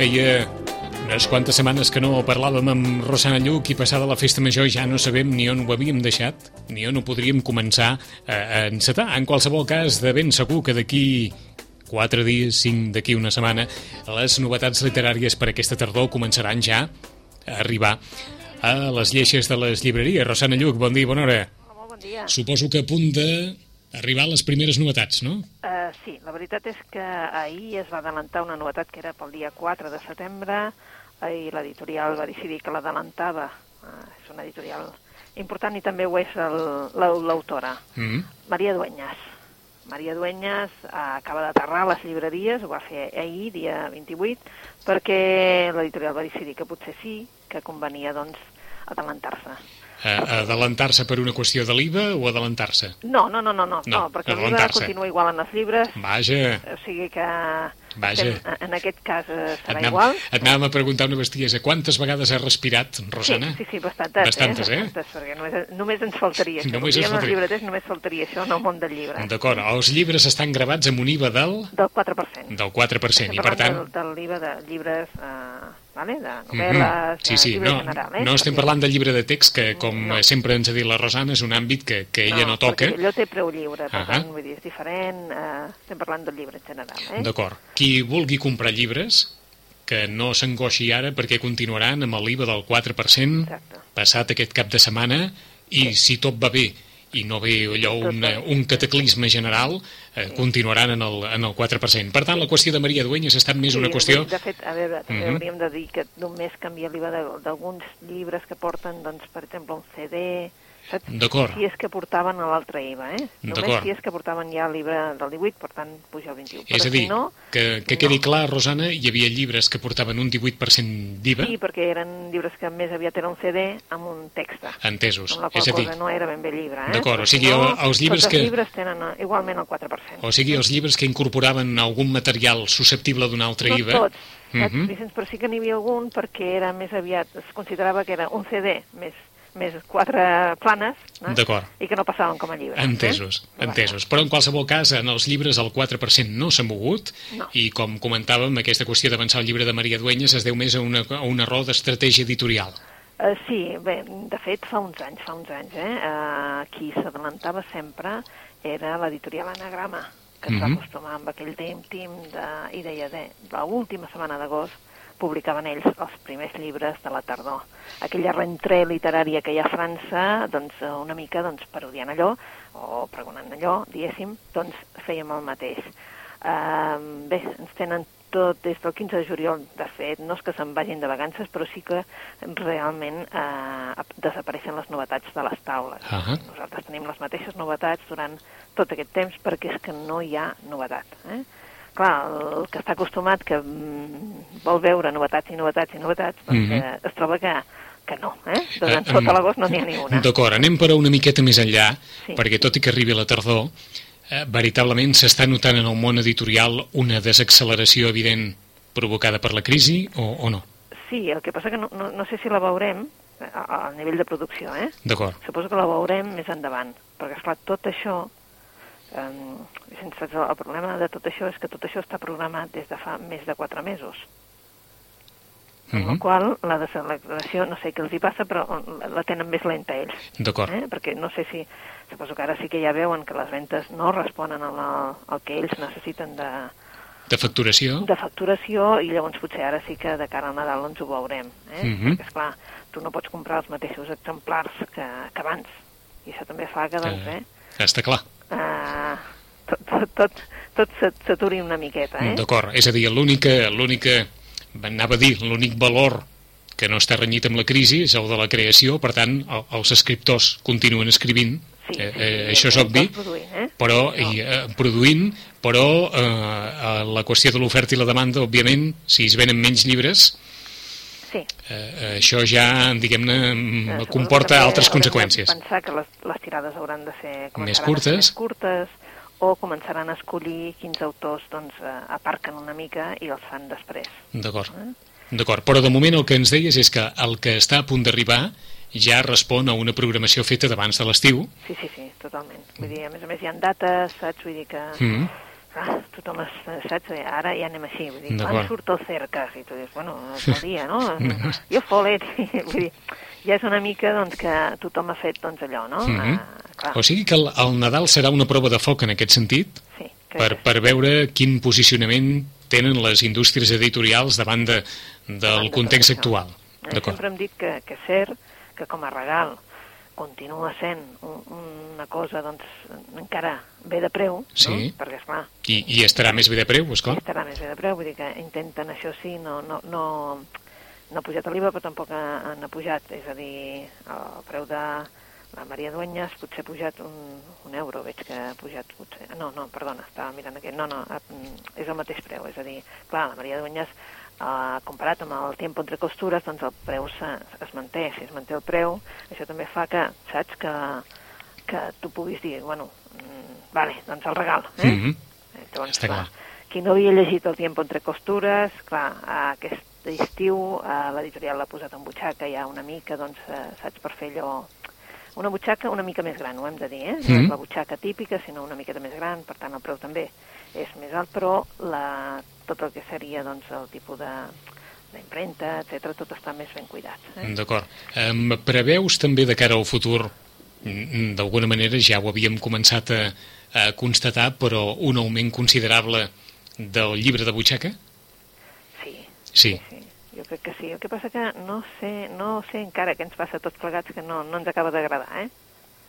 feia unes quantes setmanes que no parlàvem amb Rosana Lluc i passada la festa major ja no sabem ni on ho havíem deixat, ni on ho podríem començar a, a encetar. En qualsevol cas, de ben segur que d'aquí quatre dies, cinc d'aquí una setmana, les novetats literàries per aquesta tardor començaran ja a arribar a les lleixes de les llibreries. Rosana Lluc, bon dia, bona hora. Bon dia. Suposo que a punt de arribar les primeres novetats, no? Uh, sí, la veritat és que ahir es va adelantar una novetat que era pel dia 4 de setembre i l'editorial va decidir que l'adelantava. Uh, és una editorial important i també ho és l'autora, Mm -hmm. Maria Dueñas. Maria Dueñas uh, acaba d'aterrar a les llibreries, ho va fer ahir, dia 28, perquè l'editorial va decidir que potser sí, que convenia, doncs, adelantar-se. Uh, adelantar-se per una qüestió de l'IVA o adelantar-se? No, no, no, no, no, No, perquè l'IVA continua igual en els llibres, Vaja, o sigui que Vaja. estem, en aquest cas eh, et serà anàvem, igual. et anàvem a preguntar una bestiesa. Quantes vegades has respirat, Rosana? Sí, sí, sí, bastantes. Bastantes, eh? Bastantes, perquè només, només ens faltaria això. Només ens faltaria. llibreters, només faltaria això en el món del llibre. D'acord, els llibres estan gravats amb un IVA del, Del 4%. del 4%, i per tant... del, del l'IVA de llibres, eh, vale? de Mhm. novel·les, Sí, de sí, llibre no, general. Eh? no estem parlant del llibre de text, que com No. sempre ens ha dit la Rosana, és un àmbit que, que ella no, toca. perquè allò té preu lliure, per Ahà. tant, vull dir, és diferent, eh, estem parlant del llibre en general. Eh? D'acord. Qui vulgui comprar llibres, que no s'angoixi ara perquè continuaran amb l'IVA del 4% Exacte. passat aquest cap de setmana i si tot va bé i no ve allò un, un cataclisme general, eh, continuaran en el, en el 4%. Per tant, la qüestió de Maria Dueñas ha estat més una Sí, qüestió... De fet, a veure, també Mhm. hauríem de dir que només canvia l'IVA de- d'alguns llibres que porten, doncs, per exemple, un CD, saps? D'acord. Si és que portaven a l'altre IVA, eh? Només si és que portaven ja l'IVA del 18, per tant, puja el 21. És Però a dir, si no, que, que no. quedi clar, Rosana, hi havia llibres que portaven un 18% d'IVA, Sí, perquè eren llibres que més aviat era un CD amb un text. entesos. Amb la qual És a dir, cosa no era ben bé llibre, eh? D'acord, o si sigui, no, els llibres que- els llibres tenen eh, igualment el 4%. o sigui, els llibres que incorporaven algun material susceptible d'un altre no IVA... tots, saps, Mhm. Vicenç, però sí que n'hi havia algun perquè era més aviat, es considerava que era un CD més, més quatre planes eh? D'acord. i que no passaven com a llibres. Entesos, eh? entesos. Però en qualsevol cas, en els llibres el 4% no s'ha mogut No. i, com comentàvem, aquesta qüestió d'avançar el llibre de Maria Dueñas es deu més a una, a un error d'estratègia editorial. Uh, sí, bé, de fet, fa uns anys, fa uns anys, eh? Uh, qui s'adelantava sempre era l'editorial Anagrama, que es va Mhm. acostumar amb aquell tim-tim de, i deia, de, l'última setmana d'agost publicaven ells els primers llibres de la tardor. Aquella rentrée literària que hi ha a França, doncs una mica doncs, parodiant allò, o pregonant allò, diguéssim, doncs fèiem el mateix. Uh, bé, ens tenen tot des del 15 de juliol, de fet, no és que se'n vagin de vacances, però sí que realment eh, desapareixen les novetats de les taules. Ahà. Nosaltres tenim les mateixes novetats durant tot aquest temps perquè és que no hi ha novetat. Eh? Clar, el que està acostumat, que mm, vol veure novetats i novetats i novetats, doncs Mhm. eh, es troba que, que no, eh? Durant Eh, tot l'agost no n'hi ha ni una. D'acord, anem però una miqueta més enllà, Sí. perquè tot i que arribi la tardor, veritablement s'està notant en el món editorial una desacceleració evident provocada per la crisi o, o no? Sí, el que passa que no, no, no sé si la veurem eh, a- al nivell de producció, eh? D'acord. Suposo que la veurem més endavant, perquè, esclar, tot això, eh, sense, el problema de tot això és que tot això està programat des de fa més de quatre mesos. Amb Mhm. la qual la desaceleració, no sé què els hi passa, però la, tenen més lenta ells. D'acord. Eh? Perquè no sé si, suposo que ara sí que ja veuen que les ventes no responen al, al que ells necessiten de, De facturació? de facturació i llavors potser ara sí que de cara al Nadal ens ho veurem. Eh? Mhm. Perquè, esclar, tu no pots comprar els mateixos exemplars que, que abans. I això també fa que, doncs, Eh, eh, Està clar. eh, tot, tot, tot, tot s'at- s'aturi una miqueta, eh? D'acord, és a dir, l'única, anava a dir, l'únic valor que no està renyit amb la crisi és el de la creació, per tant, el, els escriptors continuen escrivint, Sí, eh, sí, eh, sí, això és obvi, produint, eh? però, No. i, eh, produint, però eh, eh, la qüestió de l'oferta i la demanda, òbviament, si es venen menys llibres, Sí. eh, eh, això ja, diguem-ne, Eh, comporta altres conseqüències. pensar que les, les tirades hauran de ser ser curtes. més curtes o començaran a escollir quins autors doncs, eh, aparquen una mica i els fan després. D'acord. Eh? D'acord, però de moment el que ens deies és que el que està a punt d'arribar ja respon a una programació feta d'abans de l'estiu. Sí, sí, sí, totalment. Vull dir, a més a més hi ha dates, saps? Vull dir que... Mm. clar, tothom es, saps? Ara ja anem així, vull dir, quan surt el cercas? I tu dius, bueno, el dia, no? jo folet, vull dir, ja és una mica doncs, que tothom ha fet doncs, allò, no? Mm -hmm. uh, o sigui que el, el Nadal serà una prova de foc en aquest sentit? Sí. Per, per veure quin posicionament tenen les indústries editorials davant de, del davant context de actual. Eh, sempre hem dit que, que és cert que com a regal continua sent un, una cosa doncs, encara bé de preu, sí. no? perquè esclar... I, I estarà més bé de preu, esclar? Estarà més bé de preu, vull dir que intenten això sí, no, no, no, no ha pujat l'IVA però tampoc han pujat, és a dir, el preu de la Maria Duenyes potser ha pujat un, un euro, veig que ha pujat potser... No, no, perdona, estava mirant aquest... No, no, és el mateix preu, és a dir, clar, la Maria Duenyes eh, comparat amb el temps entre costures, doncs el preu se, es manté. Si es manté el preu, això també fa que, saps, que, que tu puguis dir, bueno, mm, vale, doncs el regal. Eh? Mm -hmm. Llavors, Està clar. Qui no havia llegit el temps entre costures, clar, aquest estiu eh, l'editorial l'ha posat en butxaca ja una mica, doncs, eh, saps, per fer allò una butxaca una mica més gran, ho hem de dir, eh? No mm -hmm. és la butxaca típica, sinó una miqueta més gran, per tant el preu també és més alt, però la, tot el que seria doncs, el tipus de d'impremta, etc tot està més ben cuidat. Eh? D'acord. Um, preveus també de cara al futur, mm, d'alguna manera ja ho havíem començat a, a constatar, però un augment considerable del llibre de butxaca? Sí. Sí. Jo crec que sí. El que passa que no sé, no sé encara què ens passa tots plegats que no, no ens acaba d'agradar, eh?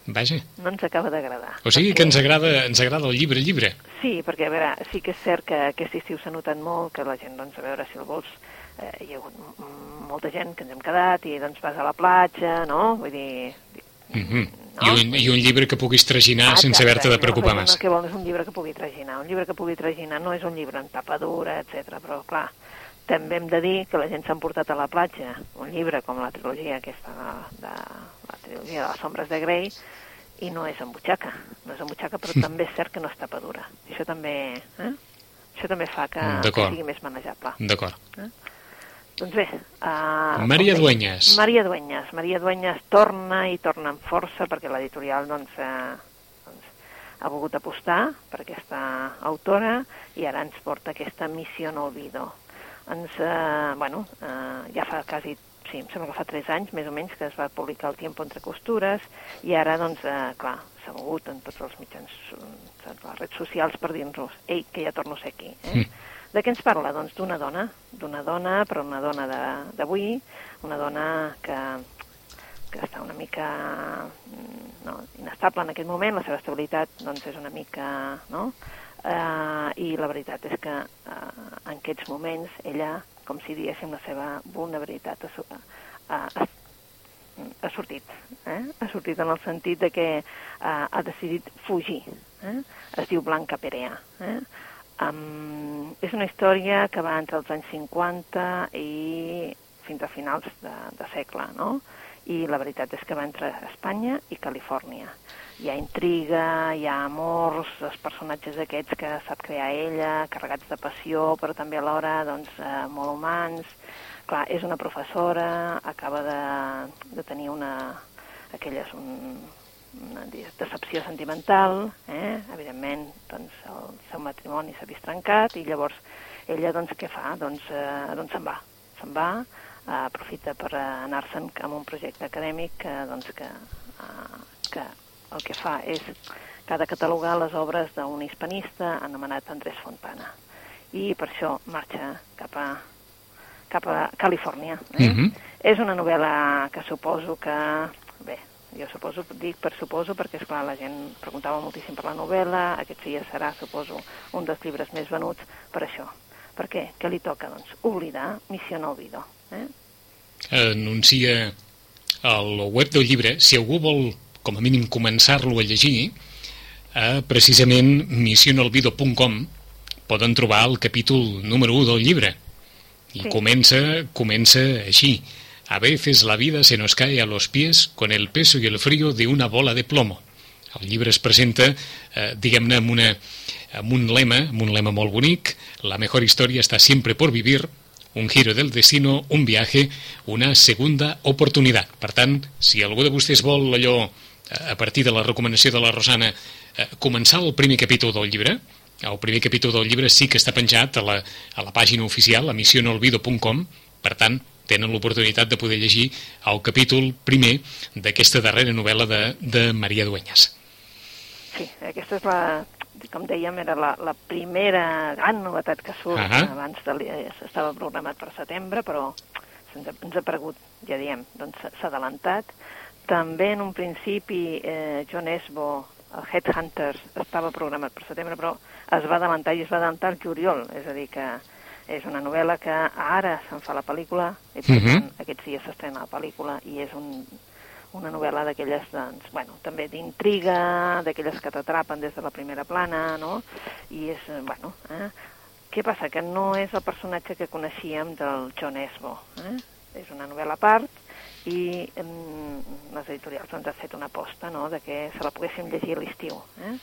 Vaja. No ens acaba d'agradar. O sigui perquè... que ens agrada, ens agrada el llibre, llibre. Sí, perquè a veure, sí que és cert que aquest estiu s'ha notat molt, que la gent, doncs, a veure si el vols, eh, hi ha hagut molta gent que ens hem quedat i doncs vas a la platja, no? Vull dir... Mm -hmm. no? I, un, I un llibre que puguis traginar ah, sense haver-te de preocupar no, massa. El que vol és un llibre que pugui traginar. Un llibre que pugui traginar no és un llibre en tapa dura, etc. però clar, també hem de dir que la gent s'ha portat a la platja un llibre com la trilogia aquesta de, de la trilogia de les ombres de Grey i no és en butxaca, no és en butxaca, però sí. també és cert que no és tapadura. Això també, eh? Això també fa que, que sigui més manejable. D'acord. Eh? Doncs bé... Uh, Maria Duenyes. Maria Duenyes. Maria Duenyes torna i torna amb força perquè l'editorial doncs, eh, doncs, ha volgut apostar per aquesta autora i ara ens porta aquesta missió en olvido. Ens, eh, bueno, eh, ja fa quasi sí, em sembla que fa 3 anys, més o menys, que es va publicar el Tiempo entre costures, i ara, doncs, eh, clar, s'ha mogut en tots els mitjans, en les redes socials per dir-nos, ei, que ja torno a ser aquí. Eh? Mm. De què ens parla? Doncs d'una dona, d'una dona, però una dona d'avui, una dona que, que està una mica mm, no, inestable en aquest moment, la seva estabilitat doncs, és una mica... No? Eh, I la veritat és que eh, en aquests moments ella com si diguéssim la seva vulnerabilitat ha, ha, ha, ha sortit. Eh? Ha sortit en el sentit de que eh, ha decidit fugir. Eh? Es diu Blanca Perea. Eh? Um, és una història que va entre els anys 50 i fins a finals de, de segle, no? I la veritat és que va entre Espanya i Califòrnia hi ha intriga, hi ha amors, els personatges aquests que sap crear ella, carregats de passió, però també alhora doncs, eh, molt humans. Clar, és una professora, acaba de, de tenir una, aquella és un, una decepció sentimental, eh? evidentment doncs, el seu matrimoni s'ha vist trencat i llavors ella doncs, què fa? Doncs, eh, doncs se'n va, se'n va, aprofita per anar-se'n amb un projecte acadèmic que, doncs, que, eh, que el que fa és que ha de catalogar les obres d'un hispanista anomenat Andrés Fontana. I per això marxa cap a, cap a Califòrnia. Eh? Mm -hmm. És una novel·la que suposo que... Bé, jo suposo, dic per suposo, perquè, és clar la gent preguntava moltíssim per la novel·la, aquest dia serà, suposo, un dels llibres més venuts per això. Per què? Què li toca? Doncs oblidar Missió no olvido. Eh? Anuncia al web del llibre, si algú vol com a mínim començar-lo a llegir, a precisament missionolvido.com poden trobar el capítol número 1 del llibre. I sí. comença, comença així. A veces la vida se nos cae a los pies con el peso y el frío de una bola de plomo. El llibre es presenta, eh, diguem-ne, amb, una, amb un lema, amb un lema molt bonic, la mejor historia está siempre por vivir, un giro del destino, un viaje, una segunda oportunitat. Per tant, si algú de vostès vol allò a partir de la recomanació de la Rosana, eh, començar el primer capítol del llibre, el primer capítol del llibre sí que està penjat a la, a la pàgina oficial, a missionolvido.com, per tant, tenen l'oportunitat de poder llegir el capítol primer d'aquesta darrera novel·la de, de Maria Dueñas. Sí, aquesta és la, com dèiem, era la, la primera gran novetat que surt. Uh -huh. Abans de, estava programat per setembre, però ens ha, ens ha aparegut, ja diem, doncs s'ha adelantat. També en un principi eh, John Esbo, el Headhunters, estava programat per setembre, però es va adelantar i es va adelantar el juliol, és a dir que és una novel·la que ara se'n fa la pel·lícula, i uh -huh. tant aquests dies s'estrena la pel·lícula i és un, una novel·la d'aquelles, doncs, bueno, també d'intriga, d'aquelles que t'atrapen des de la primera plana, no? I és, eh, bueno, eh? Què passa? Que no és el personatge que coneixíem del John Esbo, eh? És una novel·la a part i eh, les editorials doncs, han fet una aposta no? de que se la poguéssim llegir a l'estiu. Eh?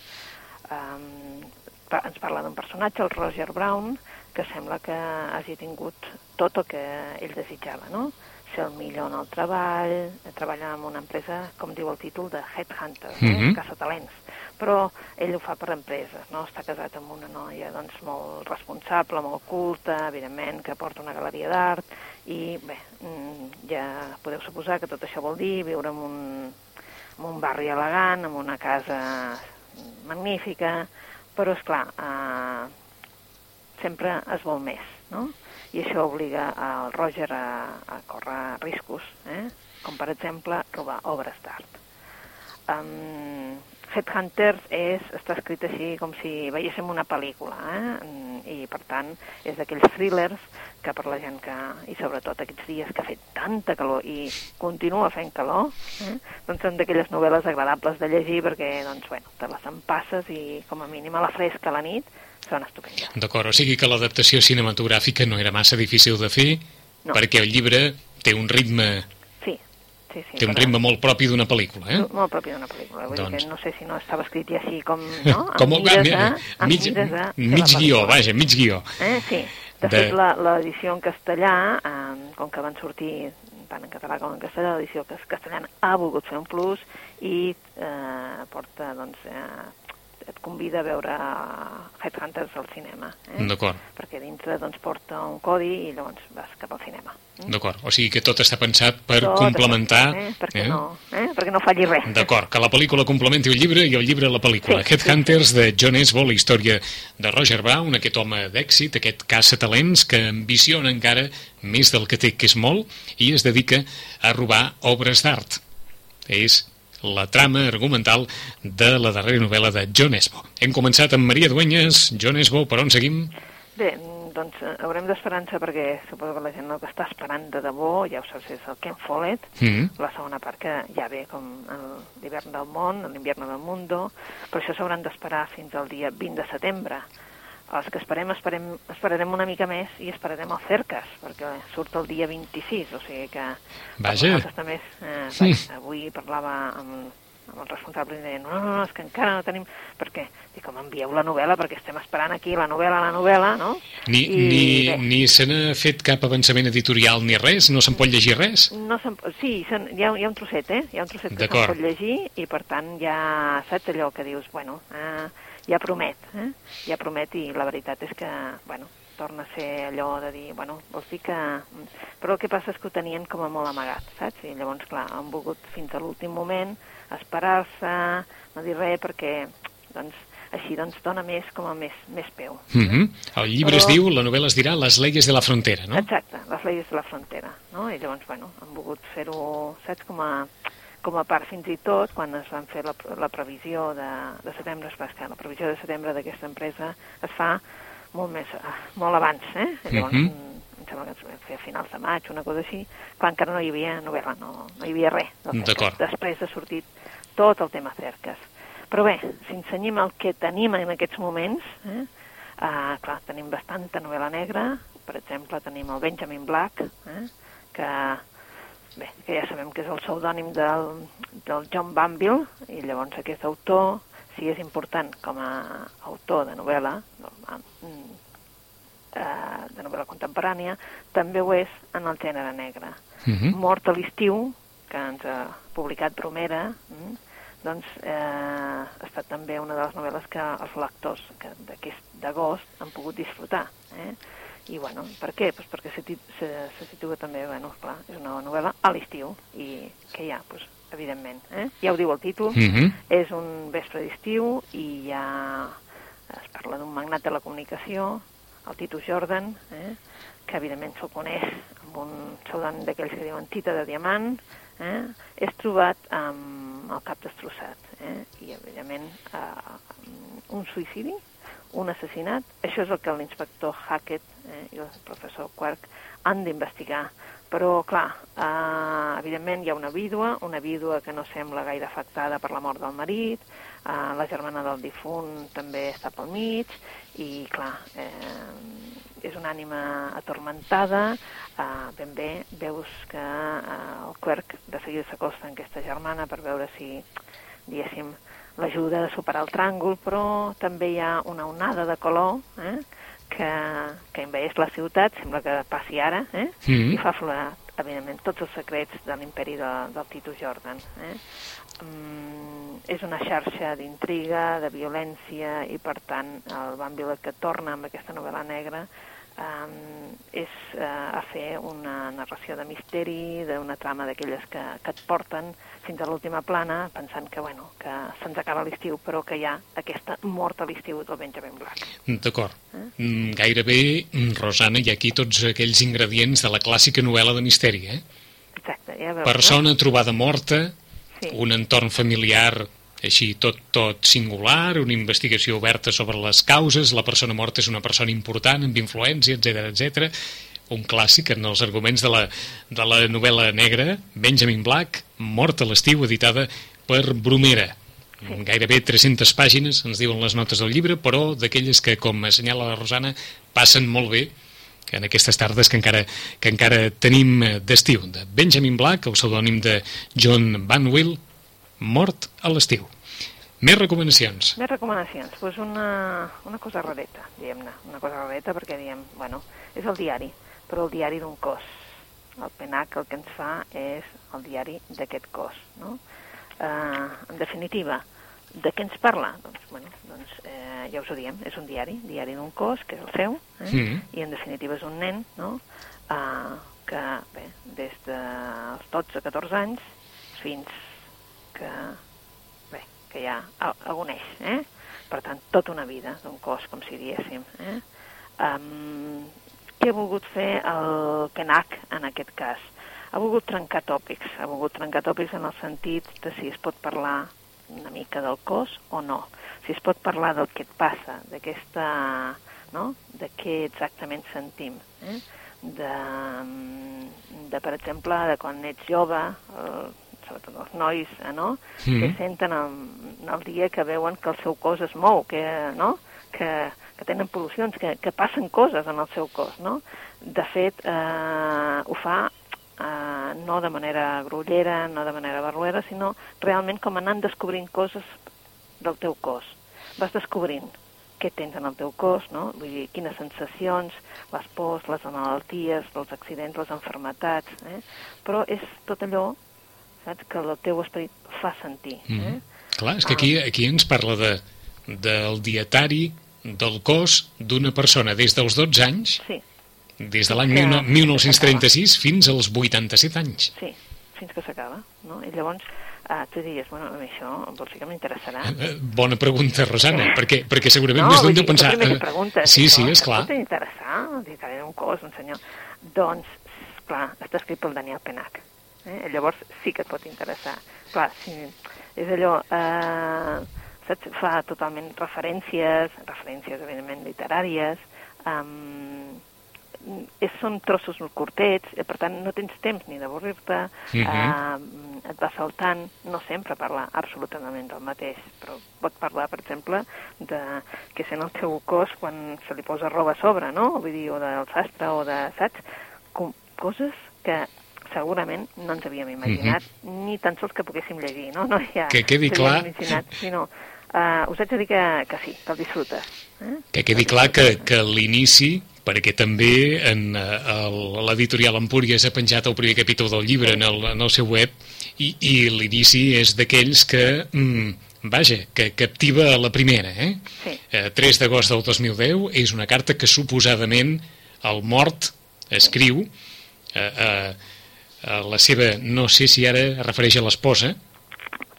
Um, ens parla d'un personatge, el Roger Brown, que sembla que hagi tingut tot el que ell desitjava, no? Ser el millor en el treball, treballar en una empresa, com diu el títol, de headhunter, mm -hmm. eh? caça talents. Però ell ho fa per empreses, no? Està casat amb una noia doncs, molt responsable, molt culta, evidentment, que porta una galeria d'art, i bé, mm, ja podeu suposar que tot això vol dir viure en un, en un barri elegant, en una casa magnífica, però és clar, eh, sempre es vol més, no? I això obliga al Roger a, a córrer riscos, eh? com per exemple robar obres d'art. Um, Headhunters és, està escrit així com si veiéssim una pel·lícula, eh? i per tant és d'aquells thrillers que per la gent que, i sobretot aquests dies que ha fet tanta calor i continua fent calor, eh? doncs són d'aquelles novel·les agradables de llegir perquè doncs, bueno, te les empasses i com a mínim a la fresca a la nit són estupendes. D'acord, o sigui que l'adaptació cinematogràfica no era massa difícil de fer no. perquè el llibre té un ritme Sí, sí, Té un ritme molt propi d'una pel·lícula, eh? Molt propi d'una pel·lícula. Vull doncs... dir que no sé si no estava escrit ja així com... No? com amb mires a, amb mig, mires mig guió, vaja, mig guió. Eh? Sí. De, de... fet, l'edició en castellà, eh, com que van sortir tant en català com en castellà, l'edició castellana ha volgut fer un plus i eh, porta doncs, eh, et convida a veure Headhunters al cinema. Eh? D'acord. Perquè dintre doncs, porta un codi i llavors vas cap al cinema. Mm? D'acord, o sigui que tot està pensat per tot complementar... Eh? Perquè, eh? No, eh? perquè no falli res. D'acord, que la pel·lícula complementi el llibre i el llibre la pel·lícula. Sí, Headhunters sí. de John Esbo, la història de Roger Brown, aquest home d'èxit, aquest caça talents que ambiciona encara més del que té, que és molt, i es dedica a robar obres d'art. És la trama argumental de la darrera novel·la de John Esbo. Hem començat amb Maria Duenyes. John Esbo, per on seguim? Bé, doncs eh, haurem d'esperança perquè suposo que la gent el que està esperant de debò, ja ho saps, és el Ken Follett, mm -hmm. la segona part que ja ve com l'hivern del món, l'invierno del mundo, però això s'hauran d'esperar fins al dia 20 de setembre els que esperem, esperem, esperarem una mica més i esperarem el Cercas, perquè surt el dia 26, o sigui que... Vaja! També, eh, sí. avui parlava amb, amb el responsable i deia, no, no, no, és que encara no tenim... Per què? Dic, com envieu la novel·la, perquè estem esperant aquí la novel·la, la novel·la, no? Ni, I, ni, ni se n'ha fet cap avançament editorial ni res? No se'n pot llegir res? No sí, hi ha, hi ha un trosset, eh? Hi ha un trosset que se'n pot llegir i, per tant, ja saps allò que dius, bueno... Eh, ja promet, eh? ja promet i la veritat és que, bueno, torna a ser allò de dir, bueno, vols dir que... Però el que passa és que ho tenien com a molt amagat, saps? I llavors, clar, han volgut fins a l'últim moment esperar-se, no dir res, perquè, doncs, així doncs dona més com a més, més peu. Mm -hmm. El llibre Però... es diu, la novel·la es dirà Les leyes de la frontera, no? Exacte, Les leyes de la frontera, no? I llavors, bueno, han volgut fer-ho, saps, com a com a part fins i tot, quan es van fer la, la previsió de, de setembre, es va estar, la previsió de setembre d'aquesta empresa es fa molt més, eh, molt abans, eh? Llavors, mm -hmm. em sembla que es va fer a finals de maig, una cosa així, quan encara no hi havia novel·la, no, no hi havia res. D'acord. Després ha sortit tot el tema cerques. Però bé, si ensenyem el que tenim en aquests moments, eh? Uh, clar, tenim bastanta novel·la negra, per exemple, tenim el Benjamin Black, eh? que bé, que ja sabem que és el pseudònim del, del John Banville, i llavors aquest autor, si és important com a autor de novel·la, mm, eh, de novel·la contemporània, també ho és en el gènere negre. Uh mhm. -huh. Mort a l'estiu, que ens ha publicat Bromera, mm, doncs eh, ha estat també una de les novel·les que els lectors d'aquest d'agost han pogut disfrutar. Eh? I, bueno, per què? Pues perquè se, se, se situa també, bueno, clar, és una novel·la a l'estiu, i què hi ha? Pues, evidentment, eh? ja ho diu el títol, mm -hmm. és un vespre d'estiu i ja es parla d'un magnat de la comunicació, el Titus Jordan, eh? que evidentment se'l coneix amb un pseudònim d'aquells que diuen Tita de Diamant, eh? és trobat amb el cap destrossat, eh? i evidentment eh, un suïcidi un assassinat. Això és el que l'inspector Hackett eh, i el professor Quark han d'investigar. Però, clar, eh, evidentment hi ha una vídua, una vídua que no sembla gaire afectada per la mort del marit, eh, la germana del difunt també està pel mig, i, clar, eh, és una ànima atormentada, eh, ben bé veus que eh, el Quark de seguida s'acosta en aquesta germana per veure si, diguéssim, l'ajuda a superar el tràngol, però també hi ha una onada de color eh, que, que envaeix la ciutat, sembla que passi ara, eh, mm -hmm. i fa aflorar, evidentment, tots els secrets de l'imperi de, del Titus Jordan. Eh. Mm, és una xarxa d'intriga, de violència, i per tant el Van Vila que torna amb aquesta novel·la negra um, és uh, a fer una narració de misteri, d'una trama d'aquelles que, que et porten fins a l'última plana, pensant que, bueno, que se'ns acaba l'estiu, però que hi ha aquesta mort a l'estiu del Benjamin Black. D'acord. Eh? Gairebé, Rosana, hi ha aquí tots aquells ingredients de la clàssica novel·la de misteri, eh? Exacte, ja veus. Persona no? trobada morta, sí. un entorn familiar així tot, tot singular, una investigació oberta sobre les causes, la persona morta és una persona important, amb influència, etc etc un clàssic en els arguments de la, de la novel·la negra, Benjamin Black, Mort a l'estiu, editada per Bromera. Sí. Gairebé 300 pàgines, ens diuen les notes del llibre, però d'aquelles que, com assenyala la Rosana, passen molt bé que en aquestes tardes que encara, que encara tenim d'estiu. De Benjamin Black, el pseudònim de John Banwill, Mort a l'estiu. Més recomanacions. Més recomanacions. Doncs pues una, una cosa rareta, diguem-ne. Una cosa rareta perquè, diem, bueno, és el diari però el diari d'un cos. El PENAC el que ens fa és el diari d'aquest cos. No? Eh, en definitiva, de què ens parla? Doncs, bueno, doncs eh, ja us ho diem, és un diari, diari d'un cos, que és el seu, eh? sí. i en definitiva és un nen no? eh, que, bé, des dels 12-14 anys fins que, bé, que ja agoneix, eh? per tant, tota una vida d'un cos, com si diéssim. Eh? Um, què ha volgut fer el PENAC en aquest cas? Ha volgut trencar tòpics, ha volgut trencar tòpics en el sentit de si es pot parlar una mica del cos o no, si es pot parlar del que et passa, d'aquesta, no?, de què exactament sentim, eh? de, de, per exemple, de quan ets jove, el, sobretot els nois, eh, no?, mm. que senten el, el dia que veuen que el seu cos es mou, que, no?, que, que tenen pol·lucions, que, que passen coses en el seu cos, no? De fet, eh, ho fa eh, no de manera grollera, no de manera barruera, sinó realment com anant descobrint coses del teu cos. Vas descobrint què tens en el teu cos, no? Vull dir, quines sensacions, les pors, les malalties, els accidents, les enfermetats, eh? Però és tot allò, saps, que el teu esperit fa sentir. Eh? Mm -hmm. Clar, és que aquí, ah. aquí ens parla de, del dietari del cos d'una persona des dels 12 anys, sí. des de l'any que... 1936 fins als 87 anys. Sí, fins que s'acaba. No? I llavors uh, tu diries, bueno, a mi això vols dir que m'interessarà. Uh, bona pregunta, Rosana, perquè, perquè segurament no, més d'un deu pensar... No, pregunta, sí, sí, és clar. Pot interessar, dir que un cos, un senyor. Doncs, clar, està escrit pel Daniel Penac. Eh? Llavors sí que et pot interessar. Clar, sí, és allò... Eh, saps? fa totalment referències, referències evidentment literàries, um, és, són trossos molt curtets, i per tant no tens temps ni d'avorrir-te, uh -huh. uh, et va saltant, no sempre parla absolutament del mateix, però pot parlar, per exemple, de què sent el teu cos quan se li posa roba a sobre, no? Vull dir, o del sastre, o de, saps? Com, coses que segurament no ens havíem imaginat, uh -huh. ni tan sols que poguéssim llegir, no? no ja que quedi clar... Imaginat, sinó uh, us haig de dir que, que sí, que el disfrutes. Eh? Que quedi clar que, que l'inici, perquè també en uh, l'editorial Empúries ha penjat el primer capítol del llibre en el, en el seu web, I, i l'inici és d'aquells que, mm, vaja, que captiva la primera, eh? Sí. eh 3 d'agost del 2010 és una carta que suposadament el mort escriu eh, eh, la seva, no sé si ara es refereix a l'esposa,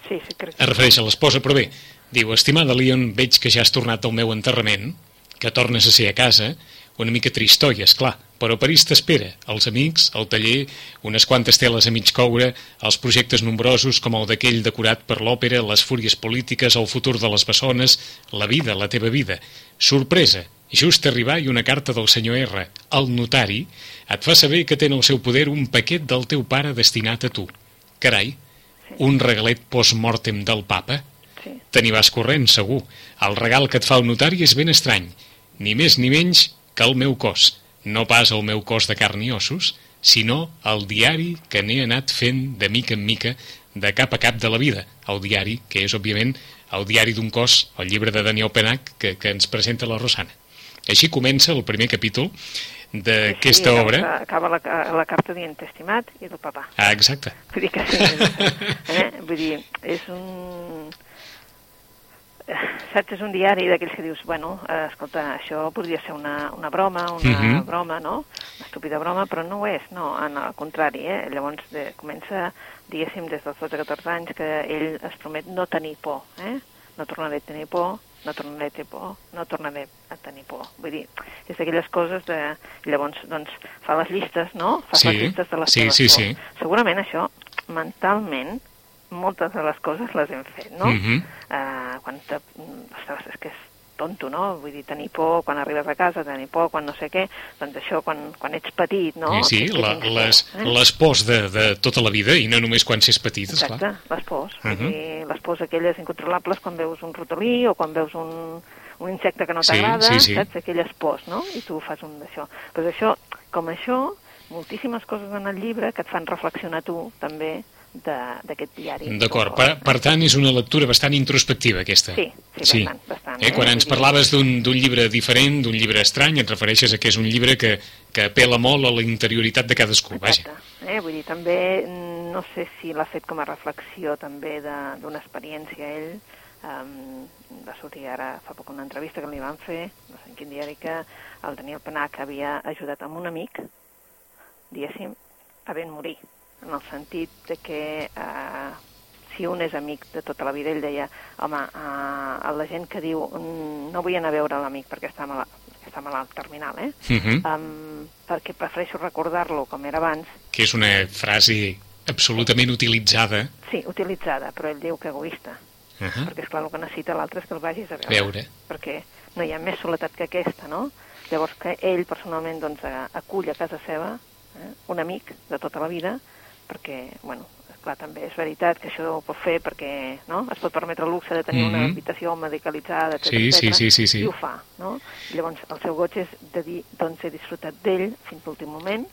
Sí, sí, crec es refereix a l'esposa, però bé, diu, estimada Leon, veig que ja has tornat al meu enterrament, que tornes a ser a casa, una mica tristoi, és clar, però París t'espera, els amics, el taller, unes quantes teles a mig coure, els projectes nombrosos com el d'aquell decorat per l'òpera, les fúries polítiques, el futur de les bessones, la vida, la teva vida. Sorpresa, just arribar i una carta del senyor R, el notari, et fa saber que té en el seu poder un paquet del teu pare destinat a tu. Carai, un regalet post-mortem del papa? Sí. Te n'hi vas corrent, segur. El regal que et fa el notari és ben estrany. Ni més ni menys que el meu cos. No pas el meu cos de carn i ossos, sinó el diari que n'he anat fent de mica en mica, de cap a cap de la vida. El diari, que és, òbviament, el diari d'un cos, el llibre de Daniel Penac, que, que ens presenta la Rosana. Així comença el primer capítol d'aquesta sí, obra. Acaba la, la carta dient estimat i del papà. Ah, exacte. Vull dir que sí, eh? Vull dir, és un... Saps, és un diari d'aquells que dius, bueno, eh, escolta, això podria ser una, una broma, una Mhm. broma, no? Una estúpida broma, però no ho és, no, en el contrari, eh? Llavors de, comença, diguéssim, des dels 12-14 anys que ell es promet no tenir por, eh? No tornaré a tenir por, no tornaré a tenir por, no tornaré a tenir por. Vull dir, és d'aquelles coses de... Llavors, doncs, fa les llistes, no? Fa Sí, les llistes de les sí, sí, sí. Segurament això, mentalment, moltes de les coses les hem fet, no? Mhm. eh, quan te, ostres, és que és tonto, no? Vull dir, tenir por quan arribes a casa, tenir por quan no sé què, doncs això quan, quan ets petit, no? Sí, sí, la, les, eh? les pors de, de tota la vida, i no només quan s'és petit, esclar. Exacte, les pors. Uh. -huh. dir, les pors aquelles incontrolables quan veus un rotolí o quan veus un, un insecte que no Sí, t'agrada, sí, sí. saps? Aquelles pors, no? I tu fas un d'això. Doncs això, com això, moltíssimes coses en el llibre que et fan reflexionar tu, també, d'aquest diari. D'acord, per, per tant és una lectura bastant introspectiva aquesta. Sí, sí, bastant, bastant, Eh? eh? Quan ens parlaves d'un llibre diferent, d'un llibre estrany, et refereixes a que és un llibre que, que apela molt a la interioritat de cadascú, vaja. Exacte. Eh? Vull dir, també, mm, no sé si l'ha fet com a reflexió també de- d'una experiència ell, um, va sortir ara fa poc una entrevista que li van fer, no sé en quin diari, que el Daniel Penac havia ajudat amb un amic, diguéssim, a ben morir, en el sentit de que eh, si un és amic de tota la vida, ell deia, home, eh, a la gent que diu "Mm, no vull anar a veure l'amic perquè està malalt, està malalt terminal, eh? Uh -huh. um, perquè prefereixo recordar-lo com era abans, Que és una frase absolutament utilitzada. sí, utilitzada, però ell diu que egoista, Uh -huh. perquè és clar el que necessita l'altre és que el vagis a veure, Veure. perquè no hi ha més soledat que aquesta, no? Llavors que ell personalment doncs, a- acull a casa seva eh, un amic de tota la vida, perquè, bueno, clar, també és veritat que això ho pot fer perquè no? es pot permetre el luxe de tenir una Mhm. habitació medicalitzada, etc. Sí, sí, sí, sí, sí. i ho fa, no? Llavors, el seu goig és de dir, doncs he disfrutat d'ell fins l'últim moment,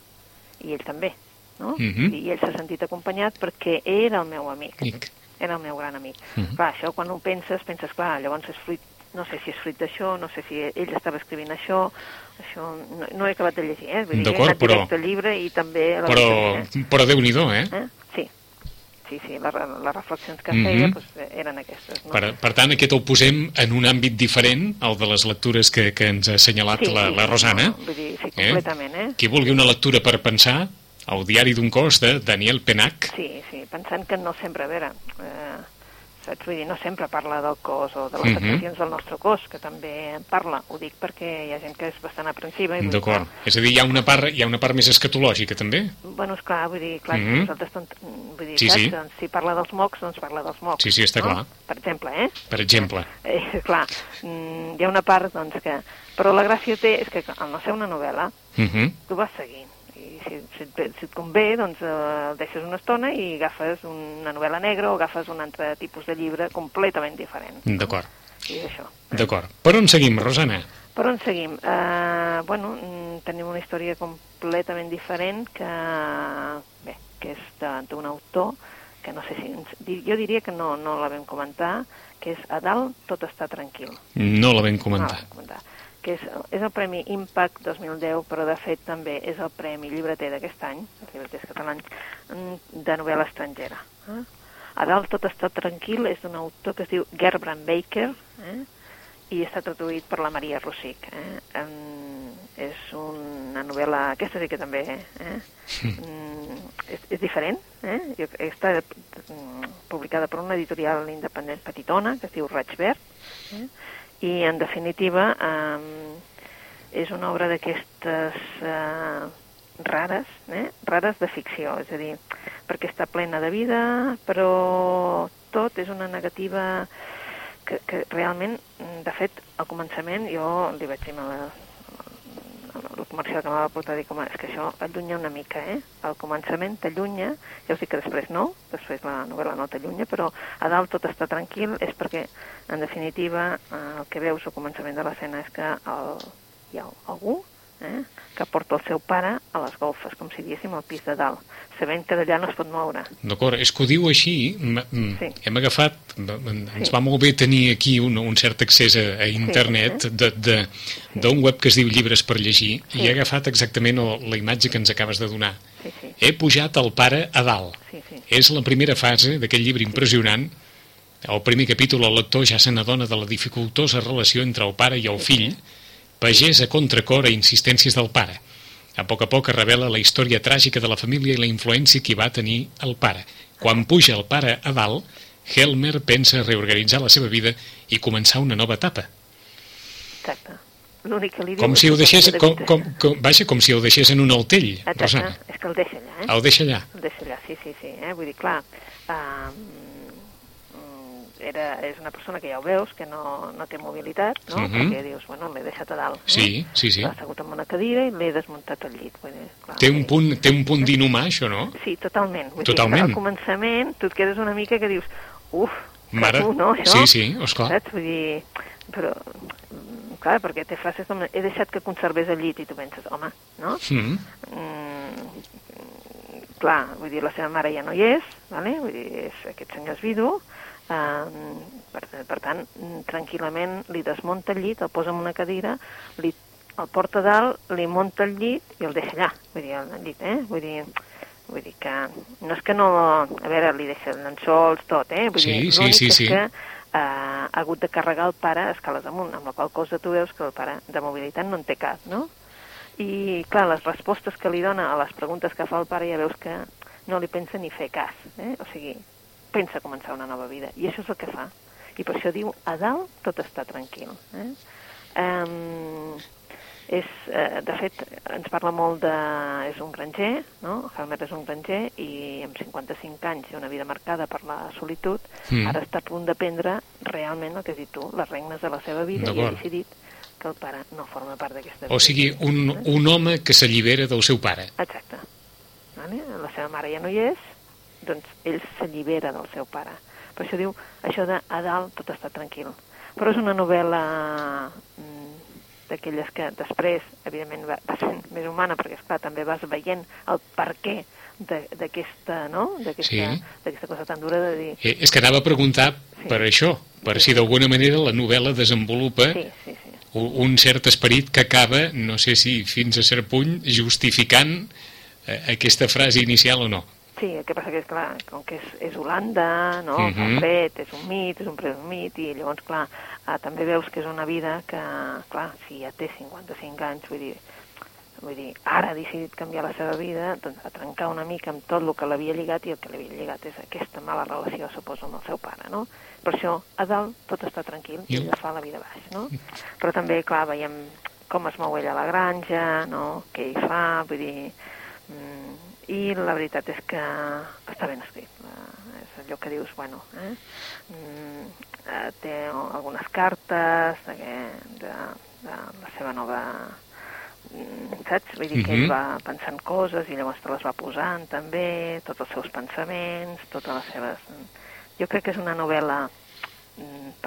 i ell també, no? Mhm. I ell s'ha sentit acompanyat perquè era el meu amic, Amic. era el meu gran amic. Mhm. Clar, això quan ho penses, penses, clar, llavors és fruit, no sé si és fruit d'això, no sé si ell estava escrivint això, això no, no he acabat de llegir, eh? Vull dir, he anat però- al llibre i també... La Però, lectura, però Déu-n'hi-do, eh? eh? eh? Sí, sí, sí, les, les reflexions que Mhm. feia doncs, eren aquestes, no? Per, per tant, aquest el posem en un àmbit diferent, el de les lectures que, que ens ha assenyalat sí, la, sí, la Rosana. No, vull dir, sí, completament, eh? Qui vulgui una lectura per pensar, el diari d'un cos de Daniel Penac. Sí, sí, pensant que no sempre, a veure, eh, saps? Vull dir, no sempre parla del cos o de les Mhm. sensacions del nostre cos, que també en parla. Ho dic perquè hi ha gent que és bastant aprensiva. dir, D'acord. És a dir, hi ha una part, hi ha una part més escatològica, també? Bueno, és clar, vull dir, clar, Mhm. nosaltres, tant, vull dir, Sí, saps? sí. Doncs, si parla dels mocs, doncs parla dels mocs. Sí, sí, està no? clar. Per exemple, eh? Per exemple. eh clar, mm, hi ha una part, doncs, que... Però la gràcia té és que, al no ser una novel·la, Uh -huh. tu vas seguint. I si, si, et, si et convé, doncs eh, el deixes una estona i agafes una novel·la negra o agafes un altre tipus de llibre completament diferent. D'acord. I això. D'acord. Per on seguim, Rosana? Per on seguim? Uh, bueno, mm, tenim una història completament diferent que, bé, que és d'un autor que no sé si... Jo diria que no, no la vam comentar, que és A dalt tot està tranquil. No la vam No comentar. la vam comentar. Que és, és el Premi Impact 2010, però de fet també és el Premi Llibreter d'aquest any, els llibreters catalans, mm, de novel·la estrangera. Eh? A dalt tot està tranquil, és d'un autor que es diu Gerbrand Baker, eh? i està traduït per la Maria Rossic. Eh? Um, és una novel·la, aquesta sí que també eh? mm, és, és diferent, eh? està mm, publicada per una editorial independent petitona que es diu Raig Verd, eh? I en definitiva um, és una obra d'aquestes uh, rares, eh? rares de ficció, és a dir, perquè està plena de vida, però tot és una negativa que, que realment, de fet, al començament jo li vaig dir a la, comercial que m'ha portat a dir com és que això allunya una mica, eh? Al començament t'allunya, ja us dic que després no, després la novel·la no t'allunya, però a dalt tot està tranquil, és perquè, en definitiva, eh, el que veus al començament de l'escena és que el, hi ha algú eh, que porta el seu pare a les golfes, com si diguéssim al pis de dalt, sabent que d'allà no es pot moure. D'acord, és que ho diu així, sí. hem agafat, ens sí. va molt bé tenir aquí un, un cert accés a, a internet sí, sí. d'un web que es diu Llibres per llegir, sí. i he agafat exactament la imatge que ens acabes de donar. Sí, sí. He pujat el pare a dalt. Sí, sí. És la primera fase d'aquest llibre impressionant, el primer capítol el lector ja se n'adona de la dificultosa relació entre el pare i el fill, sí Pagès a contracor a insistències del pare. A poc a poc es revela la història tràgica de la família i la influència que va tenir el pare. Quan puja el pare a dalt, Helmer pensa reorganitzar la seva vida i començar una nova etapa. Exacte. L'únic que li diu... Com si ho deixés, com, com, com, vaja, com si ho deixés en un altell, Exacte, Rosana. és que el deixa allà, eh? El deixa allà. El deixa allà, sí, sí, sí. Eh? Vull dir, clar, uh, era, és una persona que ja ho veus, que no, no té mobilitat, no? Uh Mhm. -huh. Perquè dius, bueno, l'he deixat a dalt. Sí, eh? sí, sí. L'ha assegut en una cadira i l'he desmuntat al llit. Vull dir, clar, Té un punt, té un punt d'inhumà, això, no? Sí, totalment. Vull Totalment. Dir, al començament tu et quedes una mica que dius, uf, Mare... tu, no, això? Sí, sí, esclar. Saps? Vull dir, però, clar, perquè té frases com, he deixat que conservés el llit i tu penses, home, no? Mm. Mm, clar, vull dir, la seva mare ja no hi és, vale? vull dir, és, aquest senyor és vidu, Uh, per, per tant, tranquil·lament li desmunta el llit, el posa en una cadira, li, el porta dalt, li munta el llit i el deixa allà, vull dir, el llit, eh? Vull dir, vull dir que no és que no... A veure, li deixa llençols, tot, eh? Vull sí, dir, sí, sí, sí. que uh, ha hagut de carregar el pare a escales amunt, amb la qual cosa tu veus que el pare de mobilitat no en té cap, no? I, clar, les respostes que li dona a les preguntes que fa el pare ja veus que no li pensa ni fer cas, eh? O sigui, pensa començar una nova vida, i això és el que fa. I per això diu, a dalt tot està tranquil. Eh? Um, és, uh, de fet, ens parla molt de... és un granger, no? Helmer és un granger i amb 55 anys i una vida marcada per la solitud, Mm. ara està a punt de prendre realment el que has dit tu, les regnes de la seva vida i ha decidit que el pare no forma part d'aquesta vida. O sigui, un, un home que s'allibera del seu pare. Exacte. Vale? La seva mare ja no hi és, doncs ell s'allibera del seu pare. Per això diu, això de a dalt tot està tranquil. Però és una novel·la mm, d'aquelles que després, evidentment, va, va sent més humana, perquè, esclar, també vas veient el per què de- d'aquesta, no?, d'aquesta Sí. cosa tan dura de dir... Eh, és que anava a preguntar Sí. per això, per si d'alguna manera la novel·la desenvolupa Sí, sí, sí. un cert esperit que acaba, no sé si fins a cert punt, justificant eh, aquesta frase inicial o no. Sí, el que passa que és clar, com que és, és Holanda, no? Mhm. El fred, és un mit, és un fred un mit, i llavors, clar, eh, també veus que és una vida que, clar, si ja té 55 anys, vull dir, vull dir, ara ha decidit canviar la seva vida, doncs a trencar una mica amb tot el que l'havia lligat, i el que l'havia lligat és aquesta mala relació, suposo, amb el seu pare, no? Per això, a dalt tot està tranquil, I i el- ella fa la vida baix, no? Però també, clar, veiem com es mou ella a la granja, no? Què hi fa, vull dir... Mm, i la veritat és que està ben escrit. Eh, és allò que dius, bueno, eh? Mm, eh, té algunes cartes de, de, de la seva nova mm, saps? Vull dir que Mhm. ell va pensant coses i llavors te les va posant també, tots els seus pensaments, totes les seves... Jo crec que és una novel·la mm,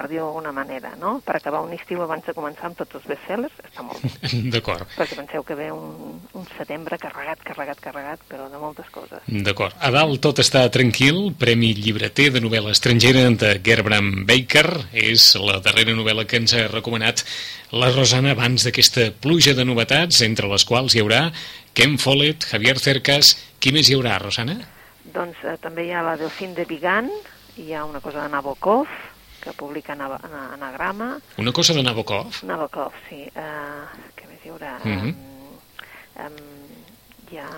per dir-ho d'alguna manera, no? Per acabar un estiu abans de començar amb tots els bestsellers, està molt bé. D'acord. Perquè penseu que ve un, un setembre carregat, carregat, carregat, però de moltes coses. D'acord. A dalt tot està tranquil, Premi Llibreter de novel·la estrangera de Gerbrand Baker. És la darrera novel·la que ens ha recomanat la Rosana abans d'aquesta pluja de novetats, entre les quals hi haurà Ken Follett, Javier Cercas... Qui més hi haurà, Rosana? Doncs eh, també hi ha la Delfín de Vigan, hi ha una cosa de Nabokov, que publica Anagrama. Una cosa de Nabokov? Nabokov, sí. Uh, què més hi haurà? Uh -huh. um, um, hi ha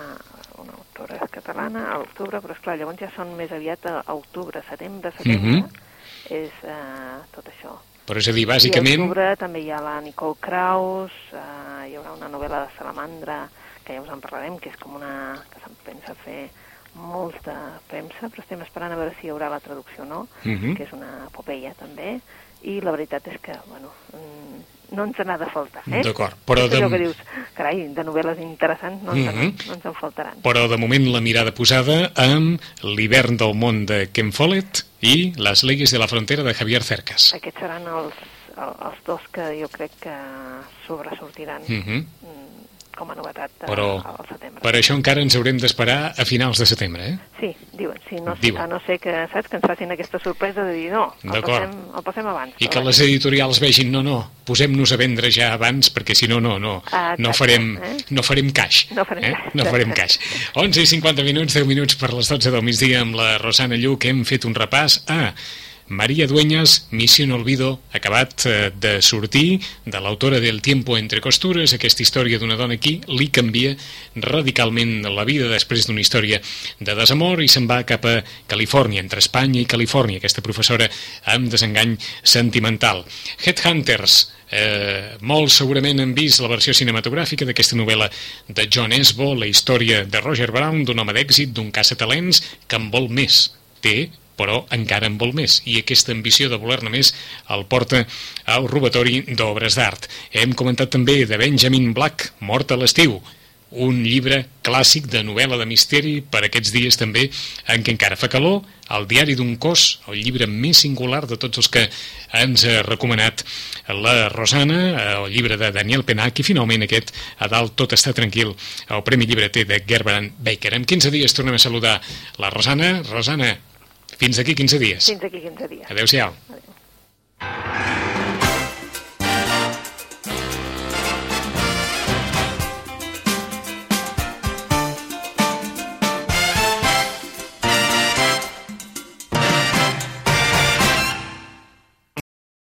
una autora catalana a l'octubre, però esclar, llavors ja són més aviat a octubre, setembre, setembre, uh -huh. és uh, tot això. Però és a dir, bàsicament... I a octubre també hi ha la Nicole Kraus, uh, hi haurà una novel·la de Salamandra, que ja us en parlarem, que és com una... que se'n pensa fer molta premsa, però estem esperant a veure si hi haurà la traducció o no, uh Mhm. -huh. que és una epopeia també, i la veritat és que, bueno, mm, no ens n'ha de faltar, eh? D'acord, però És de... que dius, carai, de novel·les interessants no ens, uh Mhm. -huh. no ens en faltaran. Però de moment la mirada posada amb l'hivern del món de Ken Follett i les leyes de la frontera de Javier Cercas. Aquests seran els, els dos que jo crec que sobresortiran Uh -huh. Com a novetat a, Però al setembre. per això encara ens haurem d'esperar a finals de setembre, eh? Sí, diuen, sí, no, Diuen. a no ser que, saps, que ens facin aquesta sorpresa de dir no, el passem, el passem abans. I que les editorials vegin, no, no, posem-nos a vendre ja abans, perquè si no, no, no, Ah, no farem, eh? no farem caix. No farem eh? caix, No farem caix. 11 i 50 minuts, 10 minuts per les 12 del migdia amb la Rosana Lluc. Hem fet un repàs a Maria Dueñas, Missió no Olvido, acabat eh, de sortir de l'autora del Tiempo entre costures, aquesta història d'una dona aquí li canvia radicalment la vida després d'una història de desamor i se'n va cap a Califòrnia, entre Espanya i Califòrnia, aquesta professora amb desengany sentimental. Headhunters, Eh, molts segurament han vist la versió cinematogràfica d'aquesta novel·la de John Esbo, la història de Roger Brown, d'un home d'èxit, d'un caça-talents, que en vol més. Té, però encara en vol més, i aquesta ambició de voler-ne més el porta al robatori d'obres d'art. Hem comentat també de Benjamin Black, Mort a l'estiu, un llibre clàssic de novel·la de misteri per aquests dies també en què encara fa calor, el diari d'un cos, el llibre més singular de tots els que ens ha recomanat la Rosana, el llibre de Daniel Penac i finalment aquest, a dalt tot està tranquil, el Premi Llibreter de Gerbrand Baker. En 15 dies tornem a saludar la Rosana. Rosana, fins aquí 15 dies. Fins aquí 15 dies. Adéu-siau. Adéu.